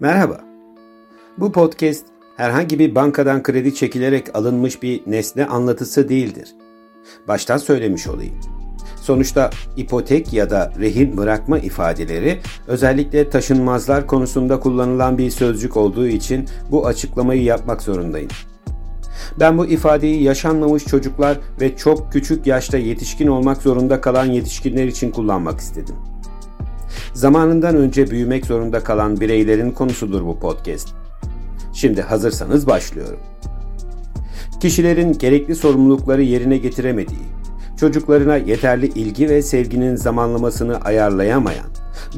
Merhaba. Bu podcast herhangi bir bankadan kredi çekilerek alınmış bir nesne anlatısı değildir. Baştan söylemiş olayım. Sonuçta ipotek ya da rehin bırakma ifadeleri özellikle taşınmazlar konusunda kullanılan bir sözcük olduğu için bu açıklamayı yapmak zorundayım. Ben bu ifadeyi yaşanmamış çocuklar ve çok küçük yaşta yetişkin olmak zorunda kalan yetişkinler için kullanmak istedim. Zamanından önce büyümek zorunda kalan bireylerin konusudur bu podcast. Şimdi hazırsanız başlıyorum. Kişilerin gerekli sorumlulukları yerine getiremediği, çocuklarına yeterli ilgi ve sevginin zamanlamasını ayarlayamayan,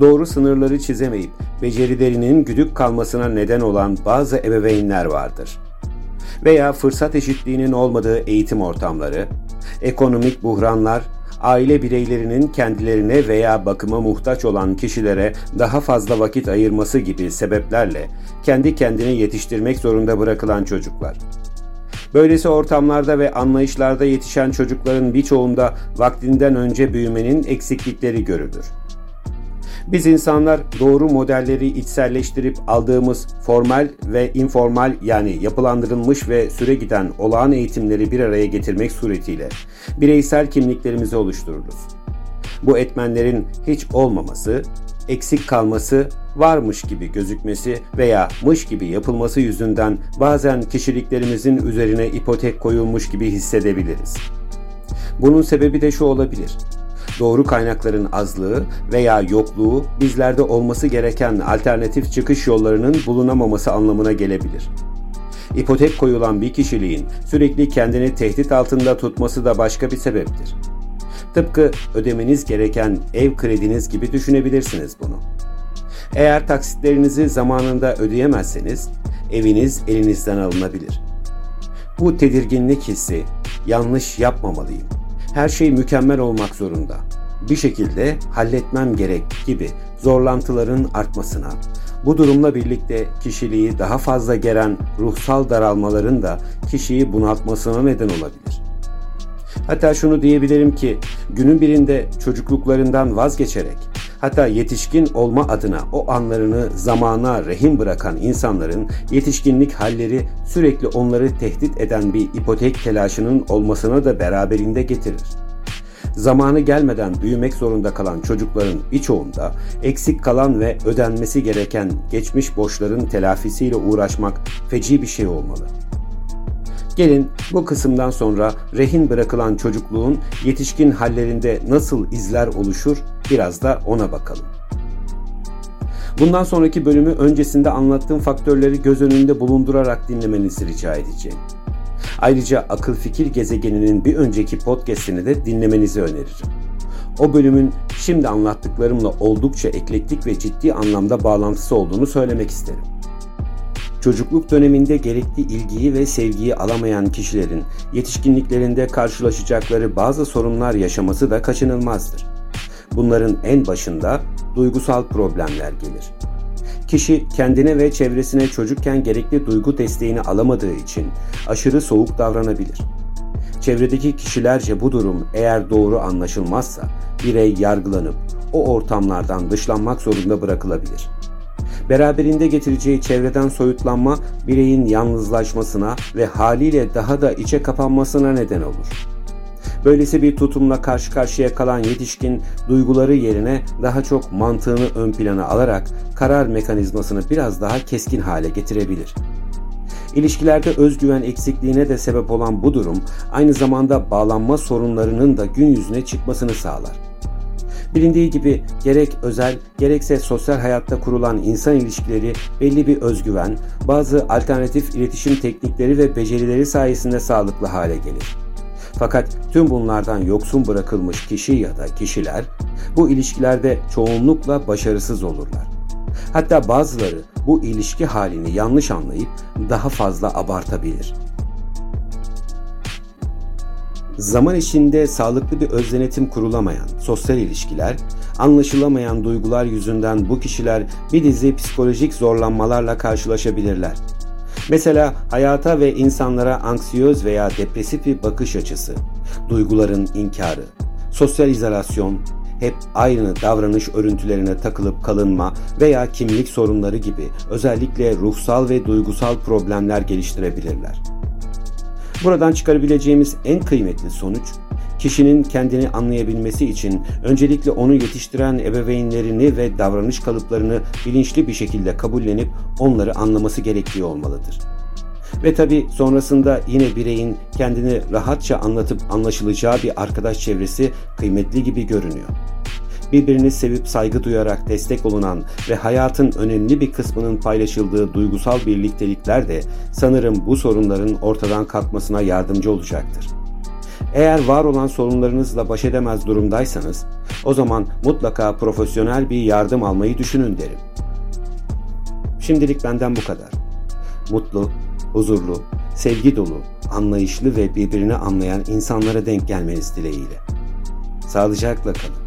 doğru sınırları çizemeyip becerilerinin güdük kalmasına neden olan bazı ebeveynler vardır. Veya fırsat eşitliğinin olmadığı eğitim ortamları, ekonomik buhranlar aile bireylerinin kendilerine veya bakıma muhtaç olan kişilere daha fazla vakit ayırması gibi sebeplerle kendi kendini yetiştirmek zorunda bırakılan çocuklar. Böylesi ortamlarda ve anlayışlarda yetişen çocukların birçoğunda vaktinden önce büyümenin eksiklikleri görülür. Biz insanlar doğru modelleri içselleştirip aldığımız formal ve informal yani yapılandırılmış ve süre giden olağan eğitimleri bir araya getirmek suretiyle bireysel kimliklerimizi oluştururuz. Bu etmenlerin hiç olmaması, eksik kalması, varmış gibi gözükmesi veya mış gibi yapılması yüzünden bazen kişiliklerimizin üzerine ipotek koyulmuş gibi hissedebiliriz. Bunun sebebi de şu olabilir doğru kaynakların azlığı veya yokluğu bizlerde olması gereken alternatif çıkış yollarının bulunamaması anlamına gelebilir. İpotek koyulan bir kişiliğin sürekli kendini tehdit altında tutması da başka bir sebeptir. Tıpkı ödemeniz gereken ev krediniz gibi düşünebilirsiniz bunu. Eğer taksitlerinizi zamanında ödeyemezseniz eviniz elinizden alınabilir. Bu tedirginlik hissi yanlış yapmamalıyım her şey mükemmel olmak zorunda. Bir şekilde halletmem gerek gibi zorlantıların artmasına, bu durumla birlikte kişiliği daha fazla geren ruhsal daralmaların da kişiyi bunaltmasına neden olabilir. Hatta şunu diyebilirim ki günün birinde çocukluklarından vazgeçerek hatta yetişkin olma adına o anlarını zamana rehin bırakan insanların yetişkinlik halleri sürekli onları tehdit eden bir ipotek telaşının olmasına da beraberinde getirir. Zamanı gelmeden büyümek zorunda kalan çocukların birçoğunda eksik kalan ve ödenmesi gereken geçmiş borçların telafisiyle uğraşmak feci bir şey olmalı. Gelin bu kısımdan sonra rehin bırakılan çocukluğun yetişkin hallerinde nasıl izler oluşur biraz da ona bakalım. Bundan sonraki bölümü öncesinde anlattığım faktörleri göz önünde bulundurarak dinlemenizi rica edeceğim. Ayrıca Akıl Fikir Gezegeninin bir önceki podcastini de dinlemenizi öneririm. O bölümün şimdi anlattıklarımla oldukça eklektik ve ciddi anlamda bağlantısı olduğunu söylemek isterim. Çocukluk döneminde gerekli ilgiyi ve sevgiyi alamayan kişilerin yetişkinliklerinde karşılaşacakları bazı sorunlar yaşaması da kaçınılmazdır. Bunların en başında duygusal problemler gelir. Kişi kendine ve çevresine çocukken gerekli duygu desteğini alamadığı için aşırı soğuk davranabilir. Çevredeki kişilerce bu durum eğer doğru anlaşılmazsa birey yargılanıp o ortamlardan dışlanmak zorunda bırakılabilir. Beraberinde getireceği çevreden soyutlanma bireyin yalnızlaşmasına ve haliyle daha da içe kapanmasına neden olur. Böylesi bir tutumla karşı karşıya kalan yetişkin duyguları yerine daha çok mantığını ön plana alarak karar mekanizmasını biraz daha keskin hale getirebilir. İlişkilerde özgüven eksikliğine de sebep olan bu durum aynı zamanda bağlanma sorunlarının da gün yüzüne çıkmasını sağlar. Bilindiği gibi gerek özel gerekse sosyal hayatta kurulan insan ilişkileri belli bir özgüven, bazı alternatif iletişim teknikleri ve becerileri sayesinde sağlıklı hale gelir. Fakat tüm bunlardan yoksun bırakılmış kişi ya da kişiler bu ilişkilerde çoğunlukla başarısız olurlar. Hatta bazıları bu ilişki halini yanlış anlayıp daha fazla abartabilir. Zaman içinde sağlıklı bir özdenetim kurulamayan sosyal ilişkiler, anlaşılamayan duygular yüzünden bu kişiler bir dizi psikolojik zorlanmalarla karşılaşabilirler. Mesela hayata ve insanlara anksiyöz veya depresif bir bakış açısı, duyguların inkarı, sosyal izolasyon, hep aynı davranış örüntülerine takılıp kalınma veya kimlik sorunları gibi özellikle ruhsal ve duygusal problemler geliştirebilirler. Buradan çıkarabileceğimiz en kıymetli sonuç, kişinin kendini anlayabilmesi için öncelikle onu yetiştiren ebeveynlerini ve davranış kalıplarını bilinçli bir şekilde kabullenip onları anlaması gerektiği olmalıdır. Ve tabi sonrasında yine bireyin kendini rahatça anlatıp anlaşılacağı bir arkadaş çevresi kıymetli gibi görünüyor. Birbirini sevip saygı duyarak destek olunan ve hayatın önemli bir kısmının paylaşıldığı duygusal birliktelikler de sanırım bu sorunların ortadan kalkmasına yardımcı olacaktır. Eğer var olan sorunlarınızla baş edemez durumdaysanız, o zaman mutlaka profesyonel bir yardım almayı düşünün derim. Şimdilik benden bu kadar. Mutlu, huzurlu, sevgi dolu, anlayışlı ve birbirini anlayan insanlara denk gelmeniz dileğiyle. Sağlıcakla kalın.